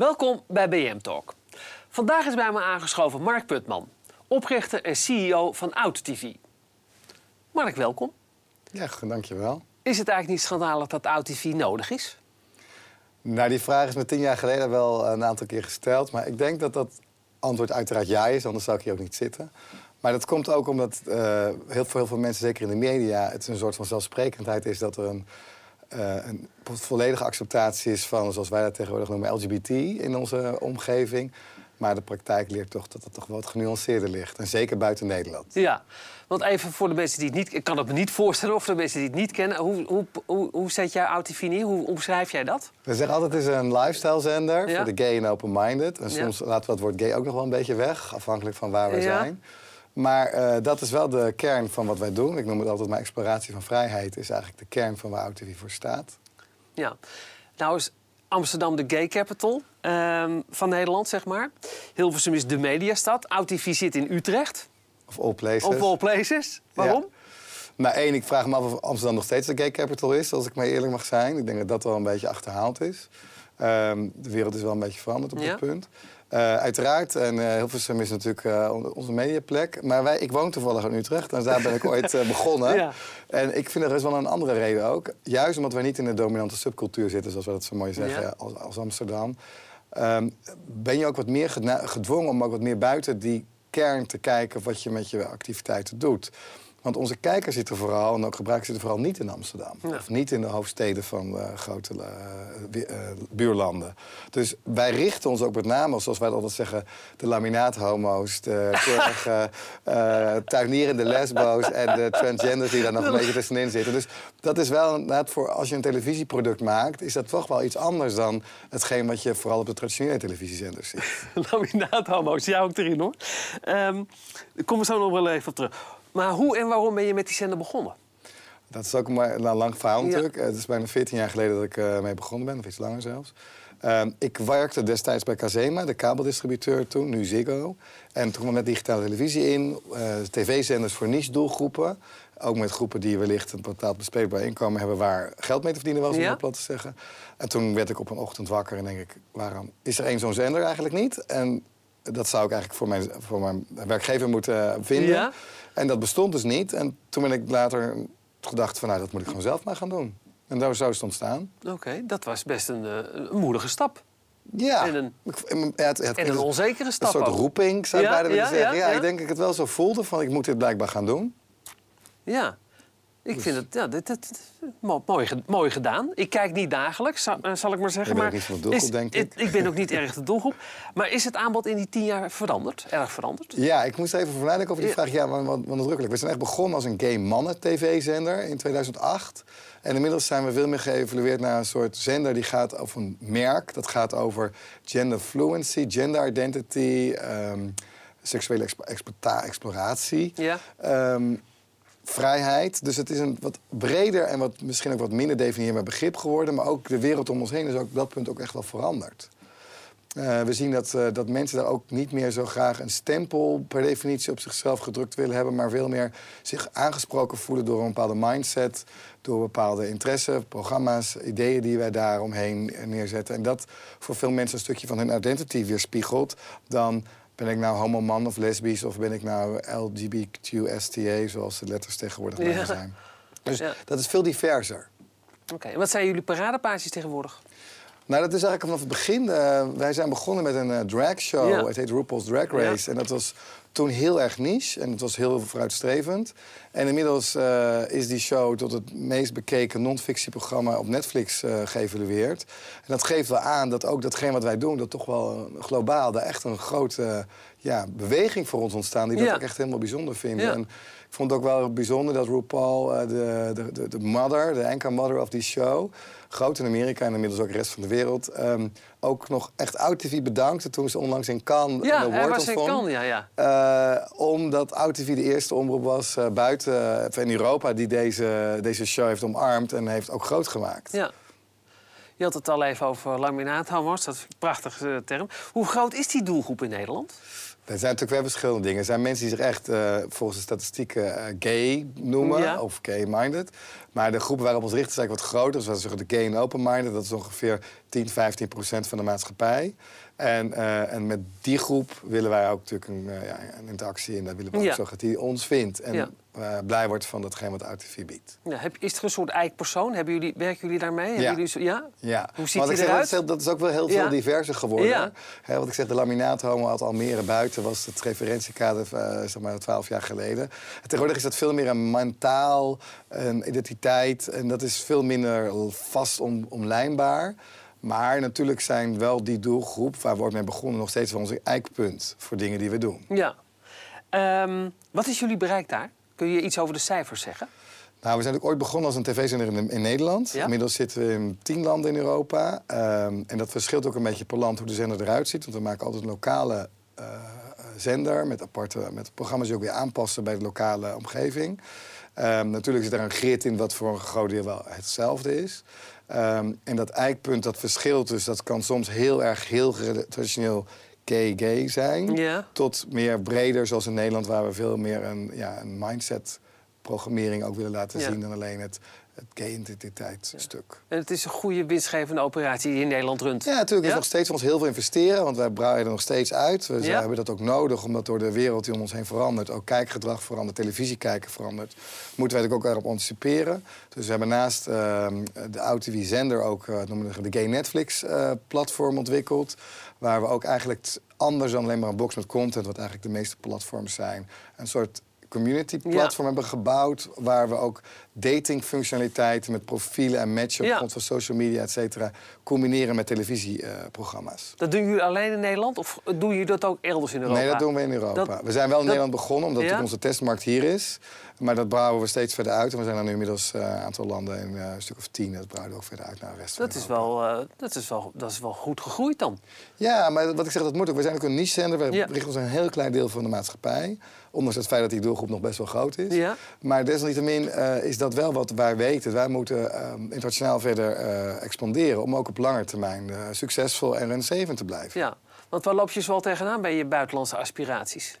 Welkom bij BM Talk. Vandaag is bij me aangeschoven Mark Putman, oprichter en CEO van OutTV. Mark, welkom. Ja, dankjewel. Is het eigenlijk niet schandalig dat OutTV nodig is? Nou, die vraag is me tien jaar geleden wel een aantal keer gesteld. Maar ik denk dat dat antwoord uiteraard ja is, anders zou ik hier ook niet zitten. Maar dat komt ook omdat uh, heel, veel, heel veel mensen, zeker in de media, het een soort van zelfsprekendheid is dat er een, een volledige acceptatie is van, zoals wij dat tegenwoordig noemen, LGBT in onze omgeving. Maar de praktijk leert toch dat het toch wat genuanceerder ligt. En zeker buiten Nederland. Ja, want even voor de mensen die het niet... Ik kan het me niet voorstellen of de mensen die het niet kennen. Hoe, hoe, hoe, hoe zet jij Autify neer? Hoe omschrijf jij dat? We zeggen altijd het is een lifestyle-zender ja. voor de gay en open-minded. En soms ja. laten we het woord gay ook nog wel een beetje weg. Afhankelijk van waar we ja. zijn. Maar uh, dat is wel de kern van wat wij doen. Ik noem het altijd mijn exploratie van vrijheid. is eigenlijk de kern van waar Autify voor staat. Ja. Nou is Amsterdam de gay capital um, van Nederland, zeg maar. Hilversum is de mediastad. OutTV zit in Utrecht. Of all places. Of all places. Waarom? Ja. Nou, één, ik vraag me af of Amsterdam nog steeds de gay capital is, als ik maar eerlijk mag zijn. Ik denk dat dat wel een beetje achterhaald is. Um, de wereld is wel een beetje veranderd op ja. dat punt. Uh, uiteraard, en uh, Hilversum is natuurlijk uh, onze mediaplek. Maar wij, ik woon toevallig in Utrecht en daar ben ik ooit begonnen. Ja. En ik vind er is wel een andere reden ook. Juist omdat wij niet in de dominante subcultuur zitten, zoals we dat zo mooi zeggen, ja. als, als, Amsterdam. Um, ben je ook wat meer gedwongen om ook wat meer buiten die kern te kijken wat je met je activiteiten doet. Want onze kijker zitten vooral, en ook gebruikers zitten vooral niet in Amsterdam. Ja. Of niet in de hoofdsteden van uh, grote uh, uh, buurlanden. Dus wij richten ons ook met name, zoals wij altijd zeggen... de laminaathomo's, de keurige tuinierende lesbo's... en de transgenders die daar nog een beetje tussenin zitten. Dus dat is wel inderdaad voor als je een televisieproduct maakt... is dat toch wel iets anders dan hetgeen wat je vooral op de traditionele televisiezenders ziet. laminaathomo's, jij ook erin hoor. Um, ik kom er zo nog wel even op terug. Maar hoe en waarom ben je met die zender begonnen? Dat is ook maar een lang verhaal natuurlijk. Ja. Het is bijna 14 jaar geleden dat ik uh, mee begonnen ben, of iets langer zelfs. Uh, ik werkte destijds bij Kazema, de kabeldistributeur toen, nu Ziggo. En toen kwam met digitale televisie in, uh, tv-zenders voor niche-doelgroepen. Ook met groepen die wellicht een bepaald bespreekbaar inkomen hebben... waar geld mee te verdienen was, om ja. dat plat te zeggen. En toen werd ik op een ochtend wakker en denk ik... waarom is er één zo'n zender eigenlijk niet? En dat zou ik eigenlijk voor mijn, voor mijn werkgever moeten vinden. Ja? En dat bestond dus niet. En toen ben ik later gedacht van nou, dat moet ik gewoon zelf maar gaan doen. En daar zo is het ontstaan. Oké, okay, dat was best een, een, moedige stap. Ja. En een, ja, het, het, en een onzekere stap Een soort ook. roeping, zou ik ja, bijna willen ja, zeggen. Ja, Ja, ja, ik denk dat ik het wel zo voelde van ik moet dit blijkbaar gaan doen. Ja. Ik dus. vind het, ja, dit, mooi, mooi gedaan. Ik kijk niet dagelijks, zal, zal ik maar zeggen. Je maar niet van de doelgroep, is, denk ik. Ik ben ook niet erg de doelgroep. Maar is het aanbod in die tien jaar veranderd? Erg veranderd? Ja, ik moest even nadenken over die vraag. Ja, wat, wat nadrukkelijk. We zijn echt begonnen als een gay mannen-tv-zender in 2008. En inmiddels zijn we veel meer geëvalueerd naar een soort zender die gaat over een merk. Dat gaat over gender fluency, gender identity, um, seksuele exploratie. Ja. Um, vrijheid. Dus het is een wat breder en wat, misschien ook wat minder definieerbaar begrip geworden. Maar ook de wereld om ons heen is ook op dat punt ook echt wel veranderd. Uh, we zien dat, uh, dat mensen daar ook niet meer zo graag een stempel per definitie op zichzelf gedrukt willen hebben, maar veel meer zich aangesproken voelen door een bepaalde mindset, door bepaalde interesse, programma's, ideeën die wij daar omheen neerzetten. En dat voor veel mensen een stukje van hun identity weerspiegelt dan ben ik nou homo man of lesbisch of ben ik nou LGBTQSTA, zoals de letters tegenwoordig ja. zijn. Dus ja. dat is veel diverser. Oké, okay. en wat zijn jullie paradepaadjes tegenwoordig? Nou, dat is eigenlijk vanaf het begin. Uh, wij zijn begonnen met een uh, drag show. Ja. Het heet RuPaul's Drag Race. En dat was toen heel erg niche en het was heel vooruitstrevend. En inmiddels uh, is die show tot het meest bekeken non-fictieprogramma op Netflix uh, geëvalueerd. En dat geeft wel aan dat ook datgene wat wij doen, dat toch wel globaal daar echt een grote ja, beweging voor ons ontstaan, die dat ook echt helemaal bijzonder. Ja. En ik vond het ook wel bijzonder dat RuPaul, uh, de, de, de, de mother, de anchor mother of die show, groot in Amerika en inmiddels ook de rest van de wereld, um, ook nog echt OutTV bedankte toen ze onlangs in Cannes ja, award was in ontvond. Cannes, ja, ja. Uh, omdat OutTV de eerste omroep was uh, buiten in Europa die deze, deze show heeft omarmd en heeft ook groot gemaakt. Ja. Je had het al even over laminaathomo's, dat is een prachtige term. Hoe groot is die doelgroep in Nederland? Er zijn natuurlijk wel verschillende dingen. Er zijn mensen die zich echt uh, volgens de statistieken uh, gay noemen ja. of gay-minded. Maar de groepen waarop ons richten zijn wat groter. Dus we zeggen de gay en open-minded. Dat is ongeveer 10, 15 procent van de maatschappij. En, uh, en met die groep willen wij ook natuurlijk een, uh, ja, een interactie in. Dat willen we ook zo dat die ons vindt. En ja. uh, blij wordt van datgene wat AutoV biedt. Ja, heb, is er een soort eikpersoon? Hebben jullie, werken jullie daarmee? Ja. Jullie ja? ja. Hoe ziet hij eruit? Dat is, dat is ook wel heel veel diverser geworden. He, wat ik zeg, de laminaathomo uit Almere buiten was het referentiekader zeg maar 12 jaar geleden. Tegenwoordig is dat veel meer een mentaal, een identiteit. En dat is veel minder vast om, omlijnbaar. Maar natuurlijk zijn wel die doelgroep waar we mee begonnen nog steeds wel onze eikpunt voor dingen die we doen. Ja. Um, wat is jullie bereik daar? Kun je iets over de cijfers zeggen? Nou, we zijn natuurlijk ooit begonnen als een tv-zender in, in, Nederland. Ja? Inmiddels zitten we in tien landen in Europa. Um, en dat verschilt ook een beetje per land hoe de zender eruit ziet. Want we maken altijd een lokale uh, zender met aparte met programma's die ook weer aanpassen bij de lokale omgeving. Um, natuurlijk zit er een grid in wat voor een groot deel wel hetzelfde is. Um, en dat eikpunt, dat verschilt dus. Dat kan soms heel erg, heel traditioneel gay-gay zijn. Ja. Tot meer breder, zoals in Nederland, waar we veel meer een, ja, een mindset-programmering ook willen laten zien dan alleen het, het gay-identiteitsstuk. En het is een goede winstgevende operatie die in Nederland runt. Ja, natuurlijk. is Ja? nog steeds van ons heel veel investeren, want wij breiden er nog steeds uit. We hebben dat ook nodig, omdat door de wereld die om ons heen verandert, ook kijkgedrag verandert, televisiekijken verandert, moeten wij er ook erop anticiperen. Dus we hebben naast ehm, de OutTV-zender ook eh, noemen we de Gay Netflix-platform ontwikkeld, waar we ook eigenlijk anders dan alleen maar een box met content, wat eigenlijk de meeste platforms zijn, een soort community-platform hebben gebouwd, waar we ook datingfunctionaliteiten met profielen en matchen op grond van social media, et cetera, combineren met televisieprogramma's. Dat doen jullie alleen in Nederland of doen jullie dat ook elders in Europa? Nee, dat doen we in Europa. Dat- we zijn wel in dat- Nederland begonnen, omdat onze testmarkt hier is. Maar dat bouwen we steeds verder uit. En we zijn er nu inmiddels eh, een aantal landen, in eh, een stuk of tien. Dat bouwen we ook verder uit naar de rest van Dat is, Europa. wel, eh, dat, is wel, dat is wel goed gegroeid dan. Ja, maar wat ik zeg, dat moet ook. We zijn ook een niche-zender. We Ja. richten ons een heel klein deel van de maatschappij. Ondanks het feit dat die doelgroep nog best wel groot is. Ja. Maar desalniettemin is dat wel wat wij weten. Wij moeten eh, internationaal verder expanderen... om ook op lange termijn succesvol en renstevend te blijven. Ja. Want waar loop je zoal tegenaan bij je buitenlandse aspiraties?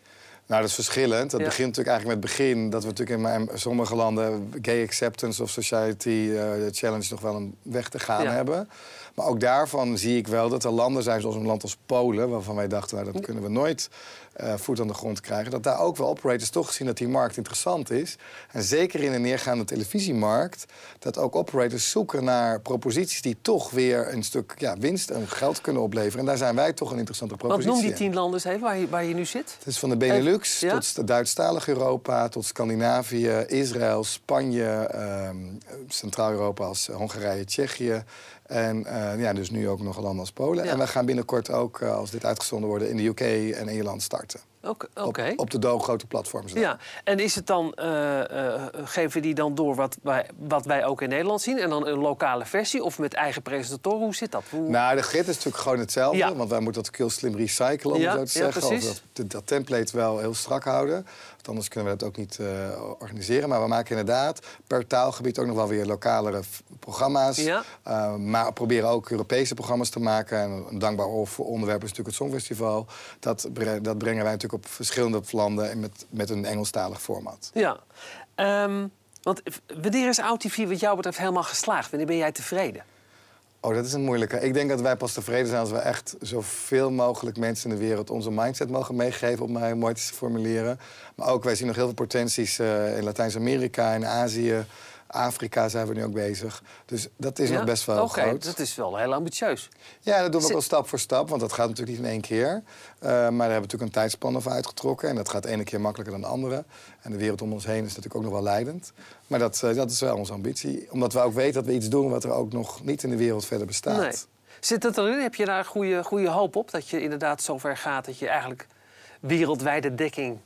Nou, dat is verschillend. Dat Ja. begint natuurlijk eigenlijk met het begin... dat we natuurlijk in mijn- sommige landen... gay acceptance of society eh, challenge nog wel een weg te gaan Ja. hebben. Maar ook daarvan zie ik wel dat er landen zijn, zoals een land als Polen... waarvan wij dachten, nou, dat kunnen we nooit eh, voet aan de grond krijgen... dat daar ook wel operators toch zien dat die markt interessant is. En zeker in een neergaande televisiemarkt... dat ook operators zoeken naar proposities... die toch weer een stuk ja, winst en geld kunnen opleveren. En daar zijn wij toch een interessante propositie noem die tien landen even waar je, waar je nu zit. Het is van de Benelux Ja? tot Duitsstalig Europa, tot Scandinavië, Israël, Spanje, ehm, Centraal-Europa als Hongarije, Tsjechië. En eh, ja, dus nu ook nog landen als Polen. Ja. En we gaan binnenkort ook, eh, als dit uitgezonden wordt, in de UK en Ierland starten. Oké. Op, op de grote platforms. dan. Ja, en is het dan, eh, eh, geven die dan door wat wij, wat wij ook in Nederland zien... en dan een lokale versie of met eigen presentatoren? Hoe zit dat? Hoe... Nou, de grid is natuurlijk gewoon hetzelfde. Ja. Want wij moeten dat heel slim recyclen, om Ja, het zo te ja, zeggen. precies. Of dat, dat template wel heel strak houden. Want anders kunnen we dat ook niet eh, organiseren. Maar we maken inderdaad per taalgebied ook nog wel weer lokalere programma's. Maar we proberen ook Europese programma's te maken. En een dankbaar onderwerp is natuurlijk het Songfestival. Dat, dat brengen wij natuurlijk op verschillende landen en met, met een Engelstalig format. Ja. Ehm, want wanneer is OutTV wat jou betreft helemaal geslaagd? Wanneer ben jij tevreden? Oh, dat is een moeilijke. Ik denk dat wij pas tevreden zijn als we echt zoveel mogelijk mensen in de wereld onze mindset mogen meegeven, om mij mooi te formuleren. Maar ook, wij zien nog heel veel potenties eh, in Latijns-Amerika, in Azië, Afrika zijn we nu ook bezig. Dus dat is Ja? nog best wel Oké, groot. dat is wel heel ambitieus. Ja, dat doen we ook wel stap voor stap, want dat gaat natuurlijk niet in één keer. Eh, maar daar hebben we natuurlijk een tijdspanne voor uitgetrokken. En dat gaat de ene keer makkelijker dan de andere. En de wereld om ons heen is natuurlijk ook nog wel leidend. Maar dat, eh, dat is wel onze ambitie. Omdat we ook weten dat we iets doen wat er ook nog niet in de wereld verder bestaat. Nee. Zit het erin? Heb je daar goede, goede hoop op? Dat je inderdaad zover gaat dat je eigenlijk wereldwijde dekking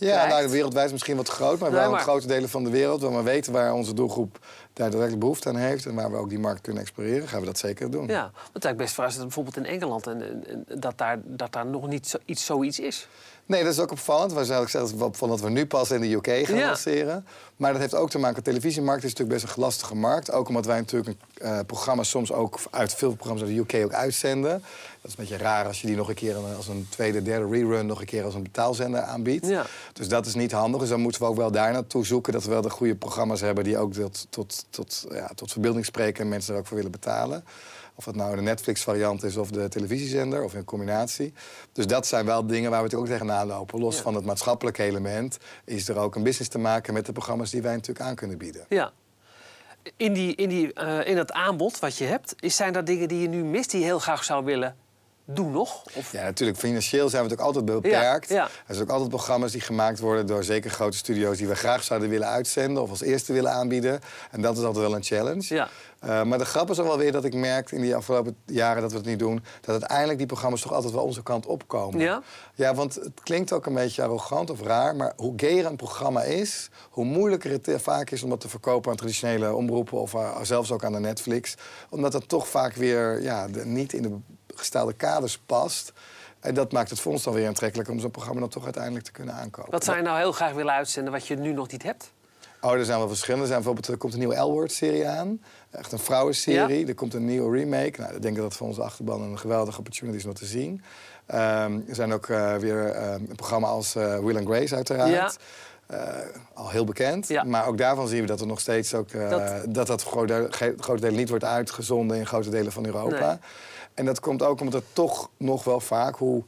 Ja, nou, wereldwijd is misschien wat groot, maar wel in grote delen van de wereld. Waar we weten waar onze doelgroep daar daadwerkelijk behoefte aan heeft. En waar we ook die markt kunnen exploreren, gaan we dat zeker doen. Ja, want het is eigenlijk best verrassend bijvoorbeeld in Engeland... En, en- en dat, daar, dat daar nog niet zo, iets, zoiets is. Nee, dat is ook opvallend. We zouden zeggen dat het dat we nu pas in de UK gaan lanceren. Maar dat heeft ook te maken met de televisiemarkt. is natuurlijk best een lastige markt. Ook omdat wij natuurlijk uh, programma's soms ook uit veel programma's uit de UK ook uitzenden. Dat is een beetje raar als je die nog een keer als een tweede, derde rerun nog een keer als een betaalzender aanbiedt. Ja. Dus dat is niet handig. Dus dan moeten we ook wel daar naartoe zoeken dat we wel de goede programma's hebben die ook tot, tot, tot, ja, tot verbeelding spreken en mensen er ook voor willen betalen. Of het nou de Netflix-variant is of de televisiezender of in combinatie. Dus dat zijn wel dingen waar we ook tegenaan lopen. Los van het maatschappelijke element is er ook een business te maken met de programma's die wij natuurlijk aan kunnen bieden. Ja. In, die, in, die, uh, in dat aanbod wat je hebt, zijn er dingen die je nu mist die je heel graag zou willen doen nog? Of? Ja, natuurlijk. Financieel zijn we natuurlijk altijd beperkt. Ja, Er zijn ook altijd programma's die gemaakt worden door zeker grote studio's die we graag zouden willen uitzenden of als eerste willen aanbieden. En dat is altijd wel een challenge. Ja. Uh, maar de grap is ook wel weer dat ik merk in die afgelopen jaren dat we het niet doen, dat uiteindelijk die programma's toch altijd wel onze kant opkomen. Ja? Ja, want het klinkt ook een beetje arrogant of raar, maar hoe gayer een programma is, hoe moeilijker het vaak is om dat te verkopen aan traditionele omroepen of uh, zelfs ook aan de Netflix. Omdat het toch vaak weer ja, niet in de gestelde kaders past. En dat maakt het voor ons dan weer aantrekkelijk om zo'n programma dan toch uiteindelijk te kunnen aankopen. Wat zou je nou heel graag willen uitzenden wat je nu nog niet hebt? Oh, er zijn wel verschillende. Er, zijn bijvoorbeeld, er komt een nieuwe L-Word-serie aan. Echt een vrouwenserie. Er komt een nieuwe remake. Nou, ik denk dat dat voor onze achterban een geweldige opportunity is om te zien. Um, er zijn ook uh, weer uh, een programma als uh, Will and Grace uiteraard. Ja. al heel bekend. Ja. Maar ook daarvan zien we dat er nog steeds ook, dat dat, dat grote, grote delen niet wordt uitgezonden in grote delen van Europa. Nee. En dat komt ook omdat er toch nog wel vaak, hoe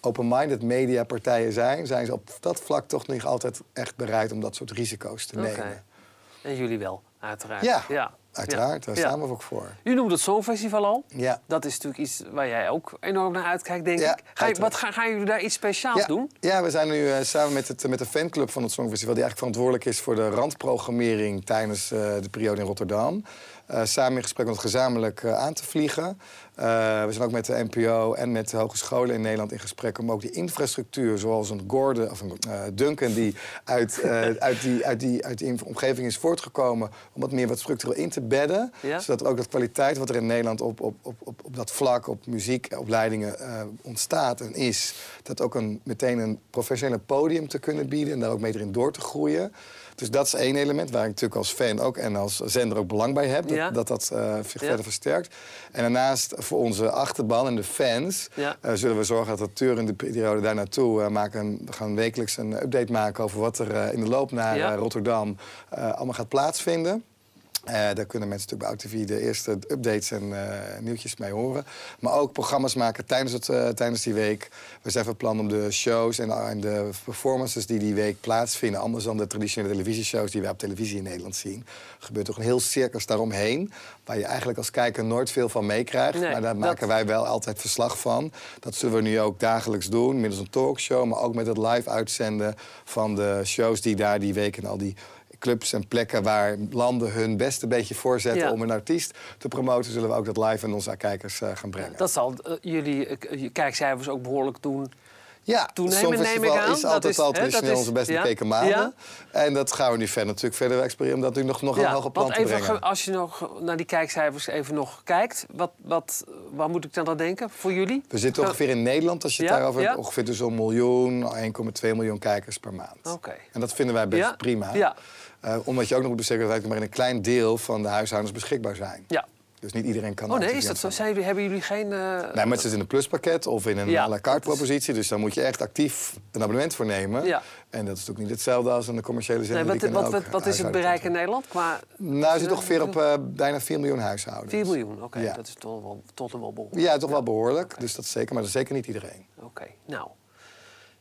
open-minded mediapartijen zijn, zijn ze op dat vlak toch niet altijd echt bereid om dat soort risico's te nemen. En jullie wel, uiteraard. Ja, ja. uiteraard. Daar staan we ook voor. U noemde het Songfestival al. Ja. Dat is natuurlijk iets waar jij ook enorm naar uitkijkt, denk ik. Ga je, wat gaan, gaan jullie daar iets speciaals doen? Ja, we zijn nu uh, samen met, het, met de fanclub van het Songfestival... die eigenlijk verantwoordelijk is voor de randprogrammering tijdens uh, de periode in Rotterdam... Uh, samen in gesprek om het gezamenlijk aan te vliegen. Uh, we zijn ook met de NPO en met de hogescholen in Nederland in gesprek om ook die infrastructuur, zoals een Gordon of een Duncan, die uit, uit, die, uit, die, uit die omgeving is voortgekomen, om wat meer wat structureel in te bedden. Ja? Zodat ook dat kwaliteit wat er in Nederland op, op, op, op, op dat vlak, op muziekopleidingen ontstaat en is, dat ook een, meteen een professionele podium te kunnen bieden en daar ook mee erin door te groeien. Dus dat is één element waar ik natuurlijk als fan ook en als zender ook belang bij heb. Dat dat, dat uh, zich verder versterkt. En daarnaast voor onze achterban en de fans ja. uh, zullen we zorgen dat de in de periode daar naartoe uh, maken. We gaan wekelijks een update maken over wat er in de loop naar. Rotterdam allemaal gaat plaatsvinden. Uh, daar kunnen mensen natuurlijk bij OutTV de eerste updates en uh, nieuwtjes mee horen. Maar ook programma's maken tijdens, het, uh, tijdens die week. We zijn van plan om de shows en, en, de performances die die week plaatsvinden... anders dan de traditionele televisieshows die wij op televisie in Nederland zien... Er gebeurt toch een heel circus daaromheen... waar je eigenlijk als kijker nooit veel van meekrijgt. maar daar maken wij wel altijd verslag van. Dat zullen we nu ook dagelijks doen, middels een talkshow... maar ook met het live uitzenden van de shows die daar die week... en al die clubs en plekken waar landen hun best een beetje voorzetten om een artiest te promoten, zullen we ook dat live aan onze kijkers uh, gaan brengen. Dat zal uh, jullie uh, kijkcijfers ook behoorlijk doen. Ja, toenemen, neem ik aan. is altijd al traditioneel onze best bekeken maanden. Ja. En dat gaan we nu verder natuurlijk verder experimenteren... om dat nu nog, nog ja, een hoger plan te brengen. Als je nog naar die kijkcijfers even nog kijkt... Wat, wat, waar moet ik dan aan denken voor jullie? We zitten ongeveer in Nederland, als je het daarover hebt... ongeveer dus een miljoen, 1,2 miljoen kijkers per maand. Oké. En dat vinden wij best prima. Ja. Uh, omdat je ook nog moet beseffen dat wij maar in een klein deel van de huishoudens beschikbaar zijn. Ja. Dus niet iedereen kan. Oh nee, is dat zo? Zijn, hebben jullie geen. Uh... Nee, maar het zit in een pluspakket of in een ja, à la carte propositie. Dus dan moet je echt actief een abonnement voor nemen. Ja. En dat is natuurlijk niet hetzelfde als een commerciële zender. Nee, wat, wat, wat, wat is het bereik in Nederland? Qua... Nou, je zit ongeveer op uh, bijna 4 miljoen huishoudens. 4 miljoen, oké. Ja. Dat is toch wel, tot en wel behoorlijk. Ja, toch wel behoorlijk. Okay. Dus dat is zeker, maar dat is zeker niet iedereen. Oké, nou.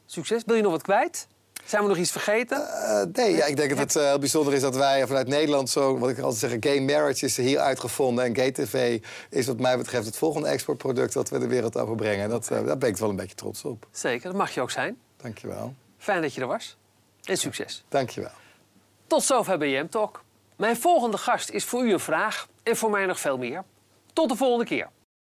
Succes. Wil je nog wat kwijt? Zijn we nog iets vergeten? Uh, nee, ja, ik denk dat het uh, bijzonder is dat wij vanuit Nederland zo, wat ik altijd zeg, gay marriage is hier uitgevonden. En gay TV is wat mij betreft het volgende exportproduct dat we de wereld over brengen. Dat, uh, daar ben ik wel een beetje trots op. Zeker, dat mag je ook zijn. Dankjewel. Fijn dat je er was. En succes. Dankjewel. Tot zover BM Talk. Mijn volgende gast is voor u een vraag en voor mij nog veel meer. Tot de volgende keer.